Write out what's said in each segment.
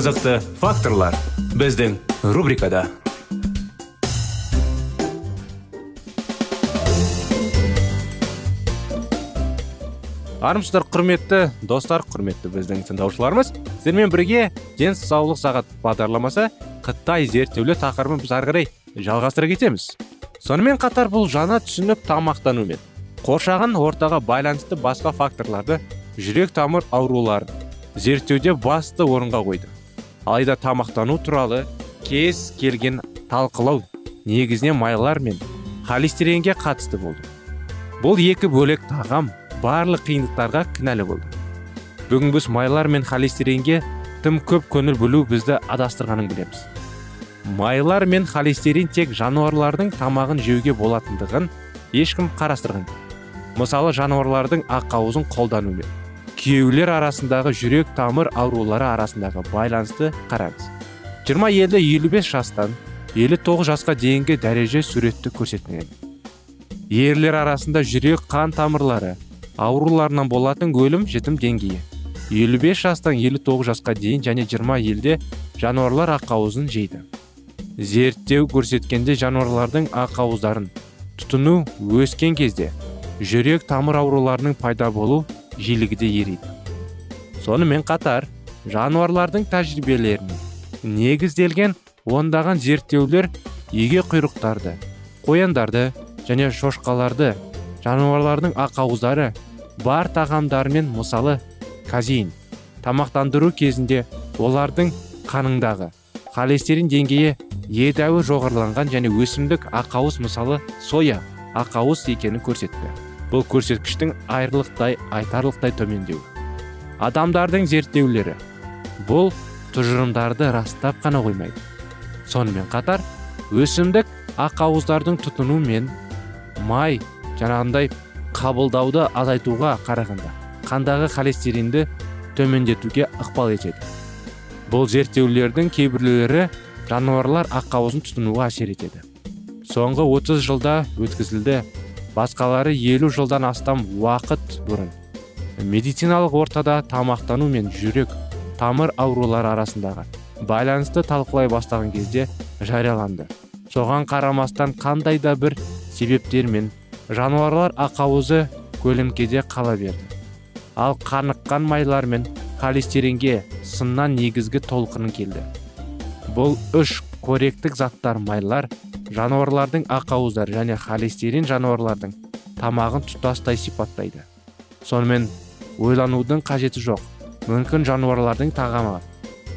Қызықты факторлар біздің рубрикада. Армысыздар құрметті достар құрметті біздің тыңдаушыларымыз. Сіздермен бірге денсаулық сағат бағдарламасы қытай зерттеулі тақырыбын біз ары қарай жалғастыра кетеміз. Сонымен қатар бұл жаңа түсінік тамақтану мен қоршаған ортаға байланысты басқа факторларды жүрек тамыр ауруларын зерттеуде басты орынға қойды. Алайда тамақтану туралы кез келген талқылау негізінен майлар мен холестеринге қатысты болды. Бұл екі бөлек тағам барлық қиындықтарға кінәлі болды. Бүгін біз майлар мен холестеринге тым көп көңіл бөлу бізді адастырғанын білеміз. Майлар мен холестерин тек жануарлардың тамағын жеуге болатындығын ешкім қарастырған мысалы жануарлардың ақауызын қолданумен. Күйеулер арасындағы жүрек тамыр аурулары арасындағы байланысты қараңыз. 20-50-55 жастан 59 жасқа дейінгі дәреже суретті көрсетілген. Ерлер арасында жүрек қан тамырлары ауруларынан болатын өлім жітім деңгейі. 55 жастан 59 жасқа дейін және 20 елде жануарлар ақауызын жейді. Зерттеу көрсеткенде жануарлардың ақауыздарын тұтыну өскен кезде жүрек тамыр ауруларының пайда болу жиілігі де ериді сонымен қатар жануарлардың тәжірибелеріне негізделген ондаған зерттеулер еге құйрықтарды қояндарды және шошқаларды жануарлардың ақауыздары бар тағамдарымен мысалы казеин тамақтандыру кезінде олардың қаныңдағы холестерин деңгейі едәуір жоғарыланған және өсімдік ақауыз мысалы соя ақауыз екенін көрсетті. Бұл көрсеткіштің айрылықтай айтарлықтай төмендеу адамдардың зерттеулері бұл тұжырымдарды растап қана қоймайды. Сонымен қатар өсімдік ақауыздардың тұтыну мен май жаңағындай қабылдауды азайтуға қарағанда қандағы холестеринді төмендетуге ықпал етеді. Бұл зерттеулердің кейбіреулері жануарлар ақауызын тұтынуға әсер етеді. Соңғы 30 жылда өткізілді басқалары елу жылдан астам уақыт бұрын медициналық ортада тамақтану мен жүрек тамыр аурулары арасындағы байланысты талқылай бастаған кезде жарияланды. Соған қарамастан қандай да бір себептермен жануарлар ақауызы көлеңкеде қала берді. Ал қаныққан майлар мен холестеринге сыннан негізгі толқыны келді. Бұл үш коректік заттар майлар жануарлардың ақауыздары және холестерин жануарлардың тамағын тұтастай сипаттайды. Сонымен ойланудың қажеті жоқ мүмкін жануарлардың тағамы.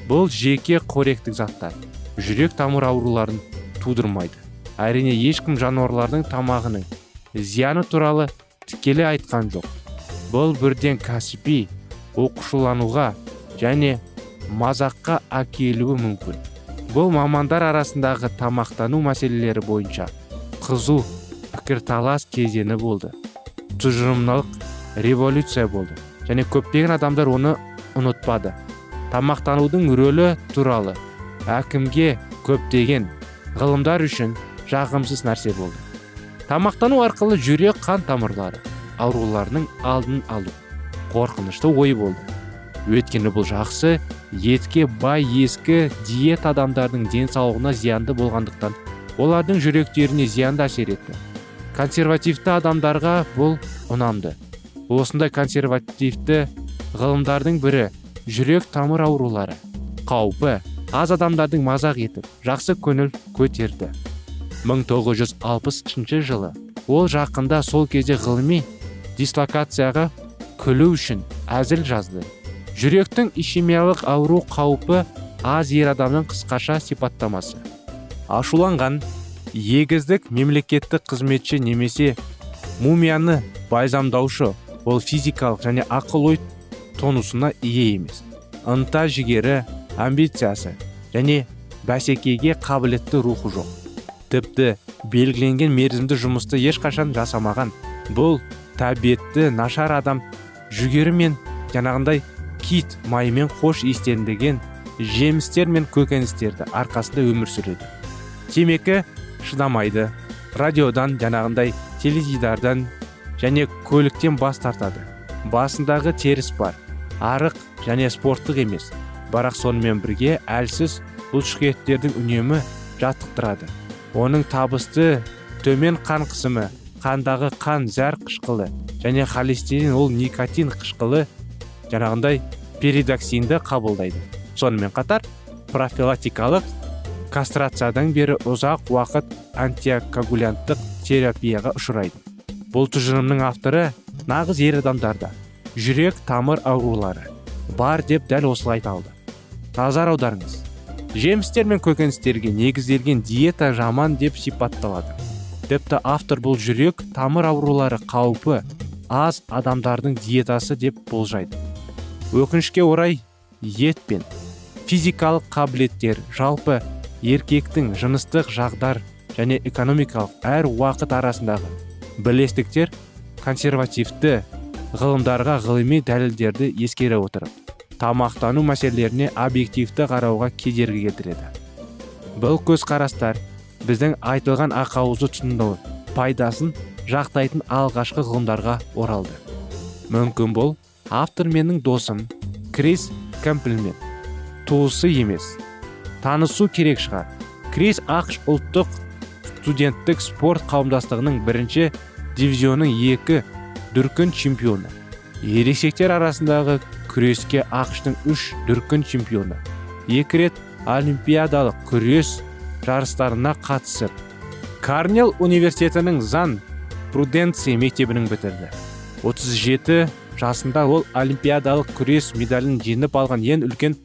Бұл жеке қоректік заттар жүрек тамыр ауруларын тудырмайды. Әрине ешкім жануарлардың тамағының зияны туралы тікелей айтқан жоқ. Бұл бірден кәсіби оқушылануға және мазаққа әкелуі мүмкін. Бұл мамандар арасындағы тамақтану мәселелері бойынша қызу пікірталас кезеңі болды. Тұжырымдалық революция болды және көптеген адамдар оны ұнытпады. Тамақтанудың рөлі туралы әкімге көптеген ғылымдар үшін жағымсыз нәрсе болды. Тамақтану арқылы жүрек қан тамырлары ауруларының алдын алу қорқынышты ой болды. Өйткені бұл жақсы етке бай ескі диет адамдардың денсаулығына зиянды болғандықтан олардың жүректеріне зиянды әсер етті. Консервативті адамдарға бұл ұнамды. Осындай консервативті ғылымдардың бірі жүрек тамыр аурулары қаупі аз адамдардың мазақ етіп жақсы көңіл көтерді. 1960 жылы ол жақында сол кезде ғылыми дислокацияға күлу үшін әзіл жазды. Жүректің ишемиялық ауру қаупі аз ер адамның қысқаша сипаттамасы. Ашуланған егіздік мемлекеттік қызметші немесе мумияны байзамдаушы ол физикалық және ақыл ой тонусына ие емес. ынта жігері амбициясы және бәсекеге қабілетті рухы жоқ. Тіпті белгіленген мерзімді жұмысты ешқашан жасамаған бұл тәбетті нашар адам жүгері мен жаңағындай кит майымен қош иістендеген жемістер мен көкөністерді арқасында өмір сүреді. Темекі шыдамайды. Радиодан жаңағындай теледидардан және көліктен бас тартады. Басындағы теріс бар. Арық және спорттық емес. Бірақ сонымен бірге әлсіз бұлшықеттердің үнемі жаттықтырады. Оның табысты төмен қан қысымы қандағы қан зәр қышқылы және холестерин ол никотин қышқылы жаңағындай перидоксинді қабылдайды. Сонымен қатар профилактикалық кастрациядан бері ұзақ уақыт антиокогулянттық терапияға ұшырайды. Бұл тұжырымның авторы нағыз ер адамдарда. Жүрек тамыр аурулары бар деп дәл осылай айталды назар аударыңыз. Жемістер мен көкөністерге негізделген диета жаман деп сипатталады. Тіпті автор бұл жүрек тамыр аурулары қаупі аз адамдардың диетасы деп болжайды. Өкінішке орай ет пен физикалық қабілеттер жалпы еркектің жыныстық жағдар және экономикалық әр уақыт арасындағы бірлестіктер консервативті ғылымдарға ғылыми дәлелдерді ескере отырып тамақтану мәселелеріне объективті қарауға кедергі келтіреді. Бұл көзқарастар біздің айтылған ақауызды тұтыну пайдасын жақтайтын алғашқы ғылымдарға оралды. Мүмкін бұл автор менің досым крис кэмплмен туысы емес. Танысу керек шығар. Крис ақш ұлттық студенттік спорт қауымдастығының бірінші дивизионның екі дүркін чемпионы. Ересектер арасындағы күреске ақштың үш дүркін чемпионы. Екі рет олимпиадалық күрес жарыстарына қатысып карнел университетінің зан пруденция мектебінің бітірді. 37 жасында ол олимпиадалық күрес медалін жеңіп алған ең үлкен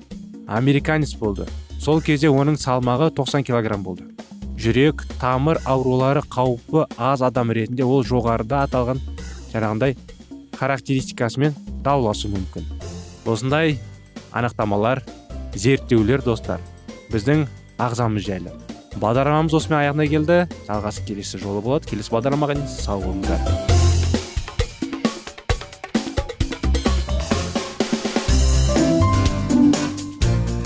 американец болды. Сол кезде оның салмағы 90 килограмм болды. Жүрек тамыр аурулары қаупі аз адам ретінде ол жоғарыда аталған жаңағындай характеристикасымен дауласу мүмкін. Осындай анықтамалар зерттеулер достар біздің ағзамыз жайлы. Бағдарламамыз осымен аяғына келді. Жалғасы келесі жолы болады. Келесі бағдарламаға дейін сау болыңыздар.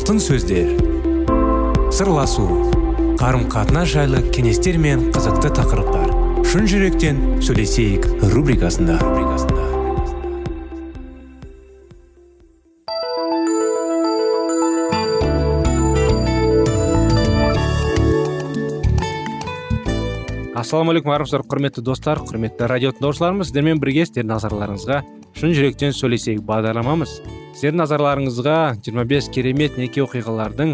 Алтын сөздер. Сырласу қарым қатынас жайлы кеңестер мен қызықты тақырыптар. Шын жүректен сөйлесейік рубрикасында. Ассалаумағалейкум армысыздар құрметті достар құрметті радио тыңдаушыларымыз сіздермен бірге сіздердің назарларыңызға шын жүректен сөйлесейік бағдарламамыз. Сіздердің назарларыңызға 25 керемет неке оқиғалардың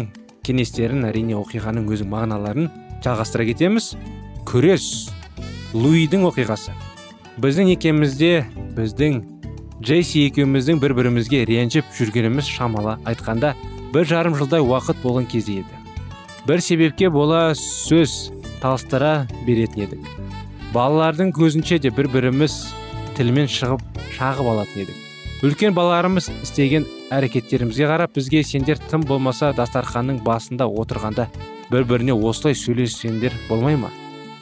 кеңестерін әрине оқиғаның өзінің мағыналарын жалғастыра кетеміз. Күрес луидің оқиғасы. Біздің некемізде біздің джейси екеуміздің бір бірімізге ренжіп жүргеніміз шамалы айтқанда бір жарым жылдай уақыт болған кезде еді. Бір себепке бола сөз талыстыра беретін едік. Балалардың көзінше де бір біріміз тілмен шығып шағып алатын едік. Үлкен балаларымыз істеген әрекеттерімізге қарап бізге сендер тым болмаса дастарханның басында отырғанда бір біріне осылай сөйлессеңдер болмай ма?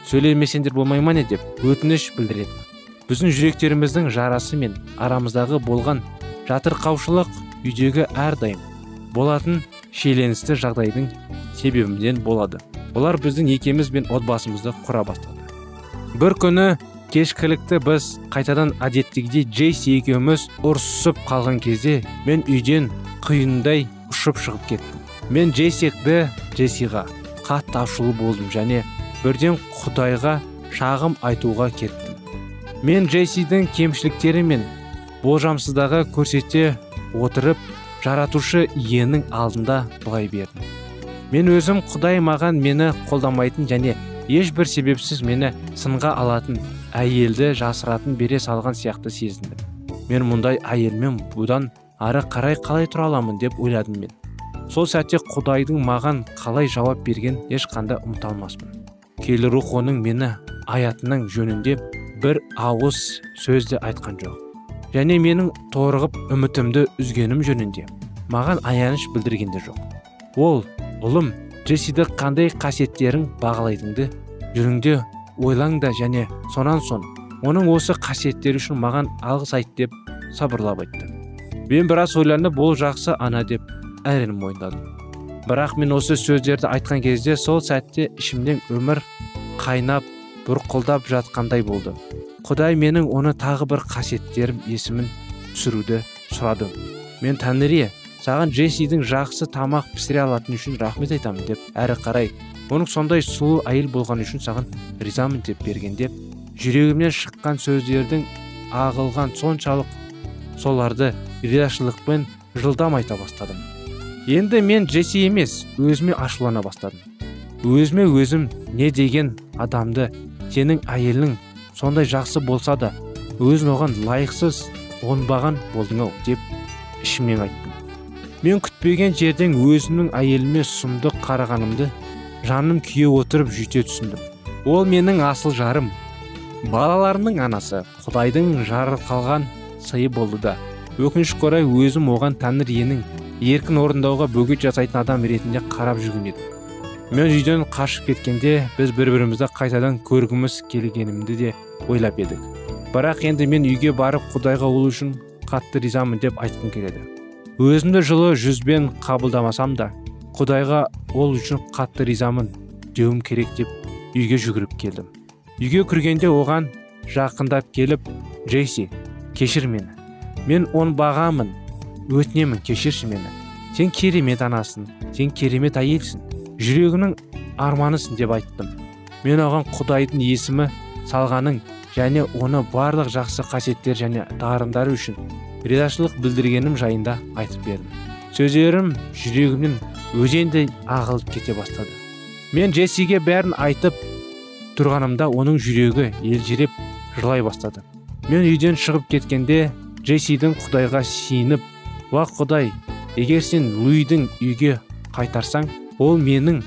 Сөйлемесеңдер болмай ма не деп өтініш білдіретін біздің жүректеріміздің жарасы мен арамыздағы болған жатырқаушылық үйдегі әрдайым болатын шиеленісті жағдайдың себебінен болады. Олар біздің екеміз бен отбасымызды құра бастады. Бір күні кешкілікті біз қайтадан әдеттегідей джейси екеуміз ұрсысып қалған кезде мен үйден құйындай ұшып шығып кеттім. Мен джейсикті джессиға қатты ашулы болдым және бірден құдайға шағым айтуға кеттім. Мен джейсидің кемшіліктері мен болжамсыздағы көрсете отырып жаратушы иенің алдында былай бердім. Мен өзім құдай маған мені қолдамайтын және ешбір себепсіз мені сынға алатын әйелді жасыратын бере салған сияқты сезіндім. Мен мұндай әйелмен бұдан ары қарай қалай тұра аламын? деп ойладым мен. Сол сәтте құдайдың маған қалай жауап берген ешқандай ұмыта алмаспын киелі рух оның мені аятының жөнінде бір ауыз сөзді айтқан жоқ. Және менің торығып үмітімді үзгенім жөнінде маған аяныш білдірген де жоқ. Ол ұлым джессиді қандай қасиеттерің бағалайтынды жүріңде ойлаңда және сонан соң оның осы қасиеттері үшін маған алғыс айт деп сабырлап айтты мен біраз ойланып ол жақсы ана деп әрең мойындадым. Бірақ мен осы сөздерді айтқан кезде сол сәтте ішімнен өмір қайнап бұрқылдап жатқандай болды. Құдай менің оны тағы бір қасиеттерім есімін түсіруді сұрадым. Мен тәңірие саған джессидің жақсы тамақ пісіре алатын үшін рахмет айтамын деп әрі қарай оның сондай сұлу әйел болғаны үшін саған ризамын деп бергенде жүрегімнен шыққан сөздердің ағылған соншалық соларды ризашылықпен жылдам айта бастадым. Енді мен джесси емес өзіме ашулана бастадым. Өзіме өзім не деген адамды сенің әйелің сондай жақсы болса да өзін оған лайықсыз оңбаған болдың ау деп ішімнен айттым. Мен күтпеген жерден өзімнің әйеліме сұмдық қарағанымды жаным күйе отырып жүйте түсіндім. Ол менің асыл жарым. Балаларымның анасы құдайдың жарылқалған сыйы болды да. Өкінішке орай өзім оған тәңір иенің еркін орындауға бөгет жасайтын адам ретінде қарап жүрген едім. Мен үйден қашып кеткенде біз бір бірімізді қайтадан көргіміз келгенімді де ойлап едік. Бірақ енді мен үйге барып құдайға ол үшін қатты ризамын деп айтқым келеді. Өзімді жылы жүзбен қабылдамасам да құдайға ол үшін қатты ризамын деуім керек деп үйге жүгіріп келдім. Үйге кіргенде оған жақындап келіп джейси кешір мені. Мен бағамын. Өтінемін кешірші мені. Сен керемет анасың сен керемет әйелсің. Жүрегінің арманысың деп айттым. Мен оған құдайдың есімі салғаның және оны барлық жақсы қасиеттер және дарындары үшін ризашылық білдіргенім жайында айтып бердім. Сөздерім жүрегімнен өзендей ағылып кете бастады. Мен джессиге бәрін айтып тұрғанымда оның жүрегі елжіреп жылай бастады. Мен үйден шығып кеткенде джессидің құдайға сиініп уа құдай егер сен луидің үйге қайтарсаң ол менің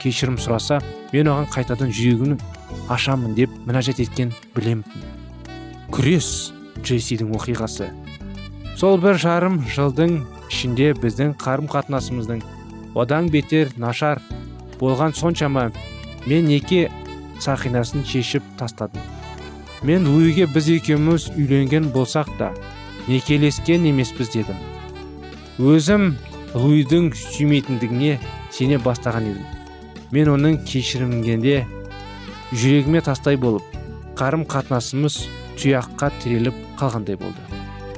кешірім сұраса мен оған қайтадан жүрегімнің ашамын деп мінәжат еткен білемін күрес джессидің оқиғасы. Сол бір жарым жылдың ішінде біздің қарым қатынасымыздың одан бетер нашар болған соншама мен неке сақинасын шешіп тастадым. Мен луиге біз екеуміз үйленген болсақ та некелескен емеспіз дедім. Өзім луйдың сүймейтіндігіне сене бастаған едім. Мен оның кешірімгенде жүрегіме тастай болып қарым қатынасымыз тұяққа тіреліп қалғандай болды.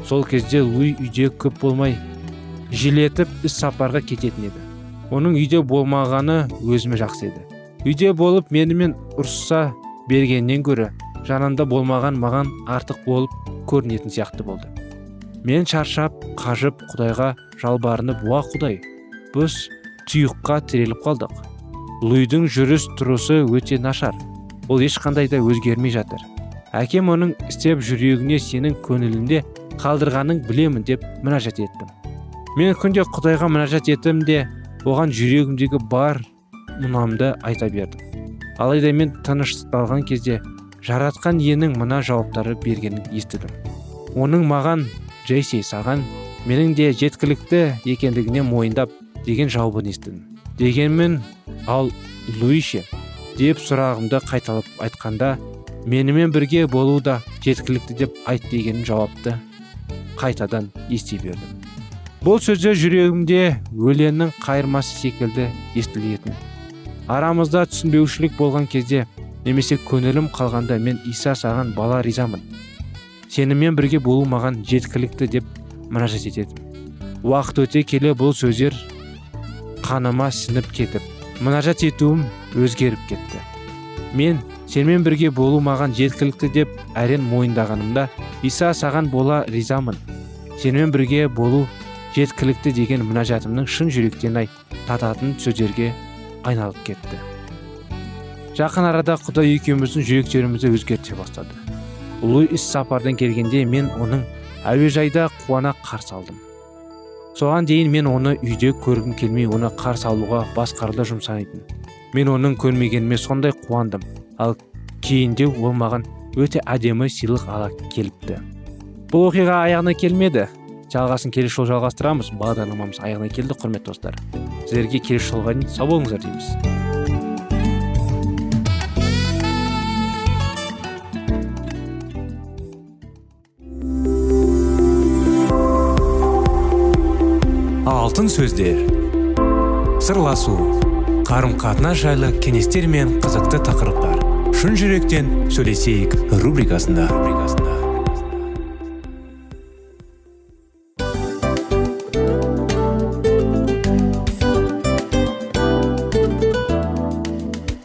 Сол кезде луи үйде көп болмай желетіп іс сапарға кететін еді. Оның үйде болмағаны өзіме жақсы еді. Үйде болып менімен ұрыса бергеннен гөрі жанында болмаған маған артық болып көрінетін сияқты болды. Мен шаршап қажып құдайға жалбарынып уа құдай біз тұйыққа тіреліп қалдық. Луйдың жүріс тұрысы өте нашар. Ол ешқандай да өзгермей жатыр. Әкем оның істеп жүрегіне сенің көңілінде қалдырғаның білемін деп мінәжат еттім. Мен күнде құдайға мінәжат еттім де оған жүрегімдегі бар мұнамды айта бердім. Алайда мен тынышталған кезде жаратқан иенің мына жауаптары бергенін естідім. Оның маған джейси саған менің де жеткілікті екендігіне мойындап деген жауабын естідім. Дегенмен ал луише деп сұрағымды қайталап айтқанда менімен бірге болу да жеткілікті деп айт деген жауапты қайтадан ести бердім. Бұл сөздер жүрегімде өлеңнің қайырмасы секілді естілетін. Арамызда түсінбеушілік болған кезде немесе көңілім қалғанда мен иса саған бала ризамын. Сенімен бірге болу маған жеткілікті деп мінәжат етедім уақыт өте келе бұл сөздер қаныма сініп кетіп мінәжат етуім өзгеріп кетті. Мен сенімен бірге болу маған жеткілікті деп әрең мойындағанымда иса саған бола ризамын. Сенімен бірге болу жеткілікті деген мінәжатымның шын жүректен ай тататын сөздерге айналып кетті. Жақын арада құдай екеуміздің жүректерімізді өзгерте бастады. Ұлы іс сапардан келгенде мен оның әуежайда қуана қарсы алдым. Соған дейін мен оны үйде көргім келмей оны қарсы алуға басқарда жұмсайтын мен оның көрмегеніме сондай қуандым. Ал кейінде ол маған өте әдемі сыйлық ала келіпті. Бұл оқиға аяғына келмеді. Жалғасын келесі жолы жалғастырамыз. Бағдарламамыз аяғына келді. Құрметті достар сіздерге келесі жолға дейін сау болыңыздар дейміз. Алтын сөздер. Сырласу. Қарым қатынас жайлы кеңестер мен қызықты тақырыптар. Шын жүректен сөйлесейік рубрикасында.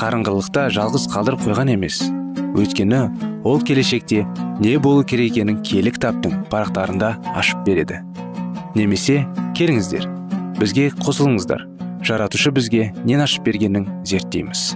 қарыңғылықта жалғыз қалдырып қойған емес. Өйткені ол келешекте не болу керек екенін кітаптың парақтарында ашып береді. Немесе келіңіздер бізге қосылыңыздар. Жаратушы бізге нен ашып бергенін зерттейміз.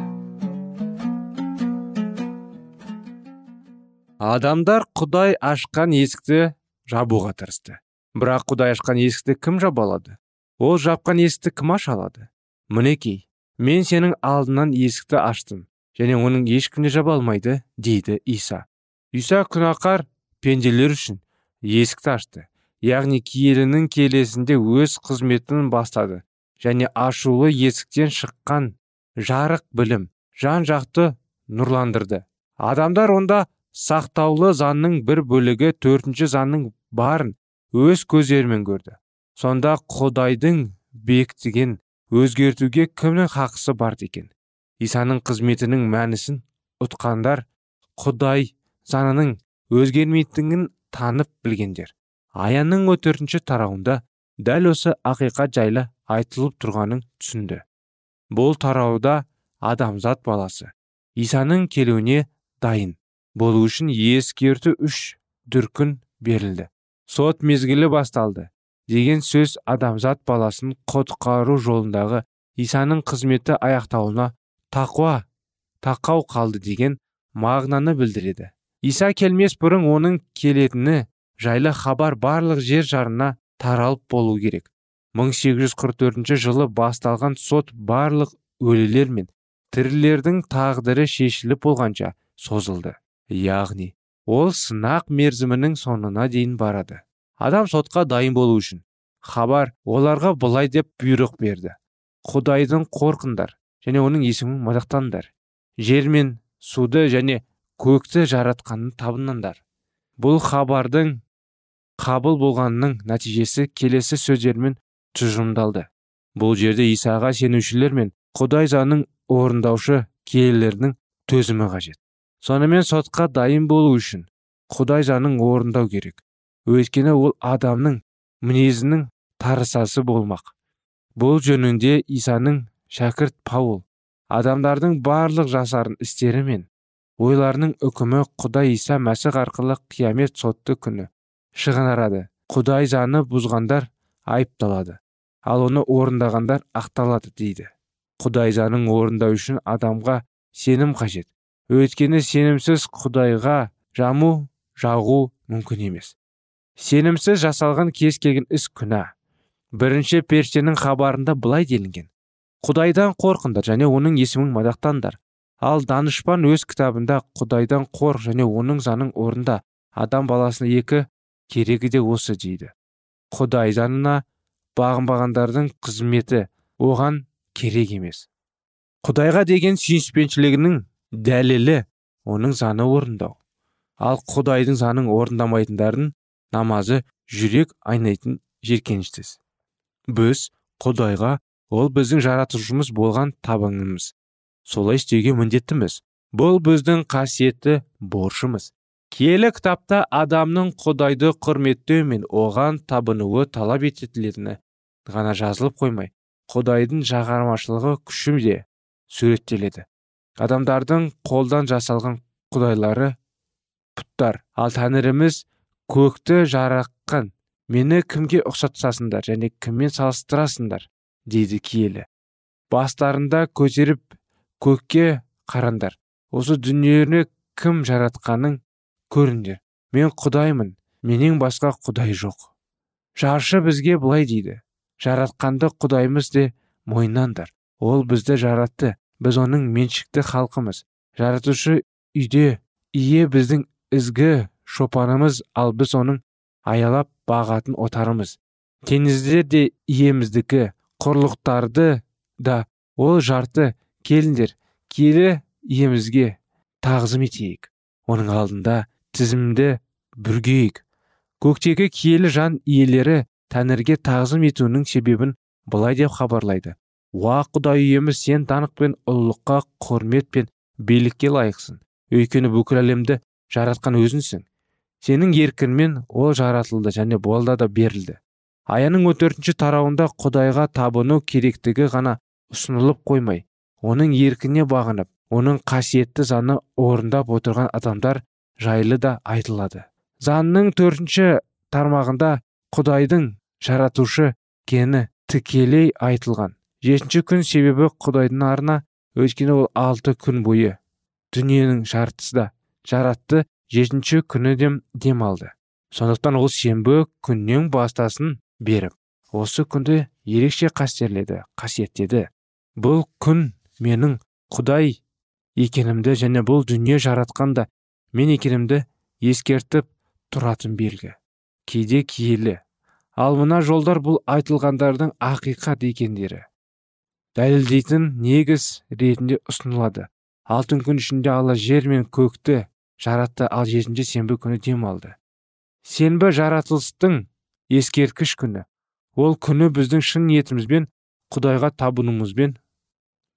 Адамдар құдай ашқан есікті жабуға тырысты. Бірақ құдай ашқан есікті кім жаба алады? Ол жапқан есікті кім аша алады? Мінекей мен сенің алдынан есікті аштым және оның ешкім де жаба алмайды дейді иса. Иса күнәқар пенделер үшін есікті ашты. Яғни киелінің келесінде өз қызметін бастады және ашулы есіктен шыққан жарық білім жан жақты нұрландырды. Адамдар онда сақтаулы заңның бір бөлігі төртінші заңның барын өз көздерімен көрді. Сонда құдайдың бекітген өзгертуге кімнің хақысы бар екен исаның қызметінің мәнісін ұтқандар құдай заңының өзгермейтінін танып білгендер. Аянның он төртінші тарауында дәл осы ақиқат жайлы айтылып тұрғанын түсінді. Бұл тарауда адамзат баласы исаның келуіне дайын болу үшін ескерту үш дүркін берілді. Сот мезгілі басталды. Деген сөз адамзат баласын құтқару жолындағы исаның қызметі аяқтауына тақуа тақау қалды деген мағынаны білдіреді. Иса келмес бұрын оның келетіні жайлы хабар барлық жер жарына таралып болу керек. 1844 жылы басталған сот барлық өлілер мен тірілердің тағдыры шешіліп болғанша созылды. Яғни ол сынақ мерзімінің соңына дейін барады. Адам сотқа дайын болу үшін. Хабар оларға былай деп бұйрық берді. Құдайдың қорқыңдар және оның есімін мадақтаңдар жер мен суды және көкті жаратқанын табыныңдар. Бұл хабардың қабыл болғанының нәтижесі келесі сөздермен тұжырымдалды. Бұл жерде исаға сенушілер мен құдай заңын орындаушы келелердің төзімі қажет. Сонымен сотқа дайын болу үшін құдай заңын орындау керек. Өйткені ол адамның мінезінің тарысасы болмақ. Бұл жөнінде исаның шәкірт паул адамдардың барлық жасарын істері мен ойларының үкімі құдай иса мәсіх арқылы қиямет сотты күні шығынарады. Құдай заңы бұзғандар айыпталады ал оны орындағандар ақталады дейді. Құдай заңын орындау үшін адамға сенім қажет. Өйткені сенімсіз құдайға жаму жағу мүмкін емес. Сенімсіз жасалған кез келген іс күнә. Бірінші періштенің хабарында былай делінген. Құдайдан қорқыңдар және оның есімін мадақтаңдар. Ал данышпан өз кітабында құдайдан қорқ және оның заңын орында адам баласына екі керегі де осы дейді. Құдай заңына бағынбағандардың қызметі оған керек емес. Құдайға деген сүйіспеншілігінің дәлелі оның заңы орындау. Ал құдайдың заңын орындамайтындардың намазы жүрек айнайтын жеркеніштіз біз құдайға ол біздің жаратушымыз болған табынымыз солай істеуге міндеттіміз. Бұл біздің қасиетті борышымыз. Киелі кітапта адамның құдайды құрметтеу мен оған табынуы талап ететілетіні ғана жазылып қоймай құдайдың жағармашылығы күші де суреттеледі. Адамдардың қолдан жасалған құдайлары пұттар. Ал тәңіріміз көкті жараққан. Мені кімге ұқсатасыңдар және кіммен салыстырасыңдар? Дейді киелі. Бастарында көтеріп көкке қараңдар. Осы дүниені кім жаратқаның көріңдер. Мен құдаймын менен басқа құдай жоқ. Жаршы бізге былай дейді. Жаратқанды құдаймыз де мойнаңдар ол бізді жаратты. Біз оның меншікті халқымыз. Жаратушы үйде ие біздің ізгі шопанымыз ал біз оның аялап бағатын отарымыз. Теңіздер де иеміздікі құрлықтарды да ол жарты келіңдер киелі иемізге тағзым етейік. Оның алдында тізімді бүргейік. Көктегі киелі жан иелері тәңірге тағзым етуінің себебін былай деп хабарлайды. Уа құдай иеміз сен даңқ пен ұлылыққа құрмет пен билікке лайықсың. Өйткені бүкіл әлемді жаратқан өзіңсің сенің еркінмен ол жаратылды және болда да берілді. Аяның он төртінші тарауында құдайға табыну керектігі ғана ұсынылып қоймай оның еркіне бағынып оның қасиетті заңы орындап отырған адамдар жайлы да айтылады. Заңның төртінші тармағында құдайдың жаратушы кені тікелей айтылған. Жетінші күн себебі құдайдың арына өйткені ол алты күн бойы дүниенің жартысы да жаратты жетінші күні дем демалды сондықтан ол сенбі күннен бастасын беріп. Осы күнді ерекше қастерледі қасиеттеді. Бұл күн менің құдай екенімді және бұл дүние жаратқан да мен екенімді ескертіп тұратын белгі. Кейде киелі. Ал мына жолдар бұл айтылғандардың ақиқат екендері. Дәлелдейтін негіз ретінде ұсынылады. Алтын күн ішінде алла жер мен көкті жаратты ал жетінші сенбі күні демалды сенбі жаратылыстың ескерткіш күні. Ол күні біздің шын ниетімізбен құдайға табынуымызбен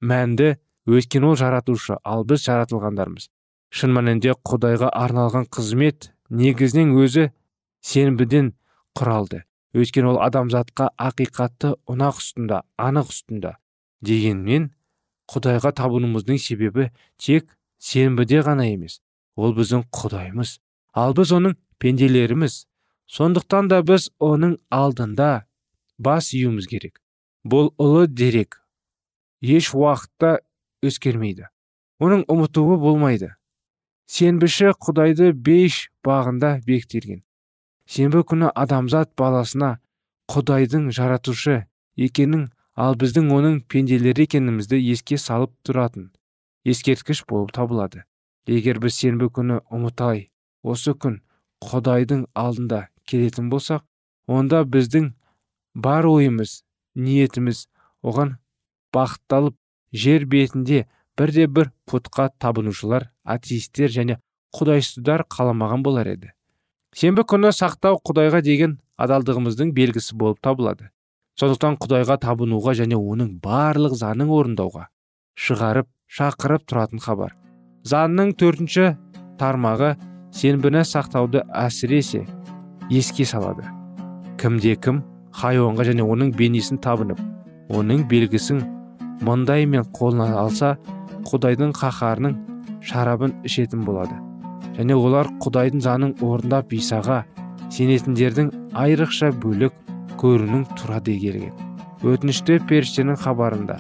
мәнді өйткені ол жаратушы ал біз жаратылғандармыз. Шын мәнінде құдайға арналған қызмет негізінен өзі сенбіден құралды. Өйткені ол адамзатқа ақиқатты ұнақ үстінде анық үстінде дегенмен құдайға табынуымыздың себебі тек сенбіде ғана емес. Ол біздің құдайымыз ал біз оның пенделеріміз. Сондықтан да біз оның алдында бас июіміз керек. Бұл ұлы дерек. Еш уақытта өзгермейді оның ұмытуы болмайды. Сенбіші құдайды бейш бағында бекітілген. Сенбі күні адамзат баласына құдайдың жаратушы екенін ал біздің оның пенделері екенімізді еске салып тұратын ескерткіш болып табылады. Егер біз сенбі күні ұмытай осы күн құдайдың алдында келетін болсақ онда біздің бар ойымыз ниетіміз оған бағытталып жер бетінде бірде бір пұтқа табынушылар атеисттер және құдайсыздар қаламаған болар еді. Сенбі күні сақтау құдайға деген адалдығымыздың белгісі болып табылады. Сондықтан құдайға табынуға және оның барлық заңын орындауға шығарып шақырып тұратын хабар. Заңның төртінші тармағы сенбіні сақтауды әсіресе еске салады. Кімде кім хайуанға және оның бейнесін табынып оның белгісін маңдайымен қолына алса құдайдың қаһарының шарабын ішетін болады. Және олар құдайдың заңын орындап исаға сенетіндердің айрықша бөлік көрінің тұрады келген өтінішті періштенің хабарында.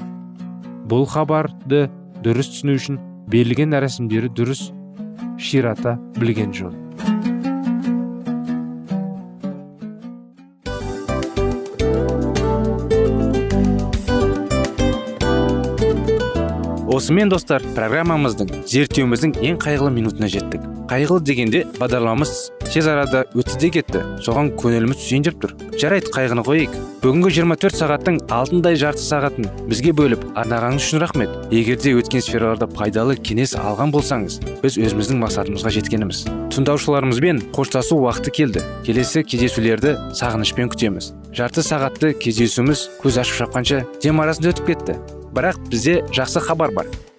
Бұл хабарды дұрыс түсіну үшін берілген рәсімдері дұрыс ширата білген жөн. Осымен достар программамыздың зерттеуіміздің ең қайғылы минутына жеттік. Қайғылы дегенде бағдарламамыз тез арада өтті де кетті. Соған көңіліміз деп тұр. Жарайды қайғыны қояйық бүгінгі 24 сағаттың алтындай жарты сағатын бізге бөліп арнағаныңыз үшін рахмет. Егер де өткен сфераларда пайдалы кеңес алған болсаңыз біз өзіміздің мақсатымызға жеткеніміз. Тыңдаушыларымызбен қоштасу уақыты келді. Келесі кездесулерді сағынышпен күтеміз. Жарты сағатты кездесуіміз көз ашып шапқанша дем арасында өтіп кетті. Бірақ бізде жақсы хабар бар.